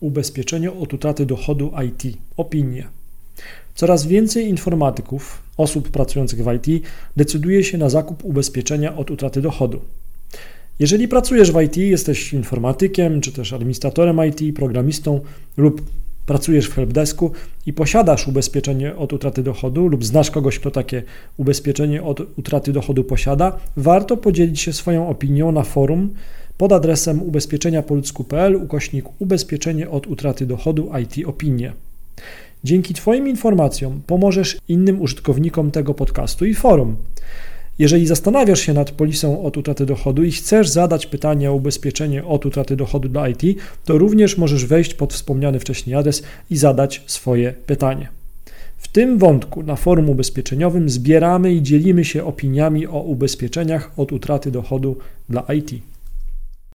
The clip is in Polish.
Ubezpieczenie od utraty dochodu IT. Opinie. Coraz więcej informatyków, osób pracujących w IT, decyduje się na zakup ubezpieczenia od utraty dochodu. Jeżeli pracujesz w IT, jesteś informatykiem, czy też administratorem IT, programistą lub pracujesz w helpdesku i posiadasz ubezpieczenie od utraty dochodu lub znasz kogoś, kto takie ubezpieczenie od utraty dochodu posiada, warto podzielić się swoją opinią na forum pod adresem ubezpieczeniapoludzku.pl ukośnik ubezpieczenie od utraty dochodu IT opinie. Dzięki Twoim informacjom pomożesz innym użytkownikom tego podcastu i forum. Jeżeli zastanawiasz się nad polisą od utraty dochodu i chcesz zadać pytanie o ubezpieczenie od utraty dochodu dla IT, to również możesz wejść pod wspomniany wcześniej adres i zadać swoje pytanie. W tym wątku na forum ubezpieczeniowym zbieramy i dzielimy się opiniami o ubezpieczeniach od utraty dochodu dla IT.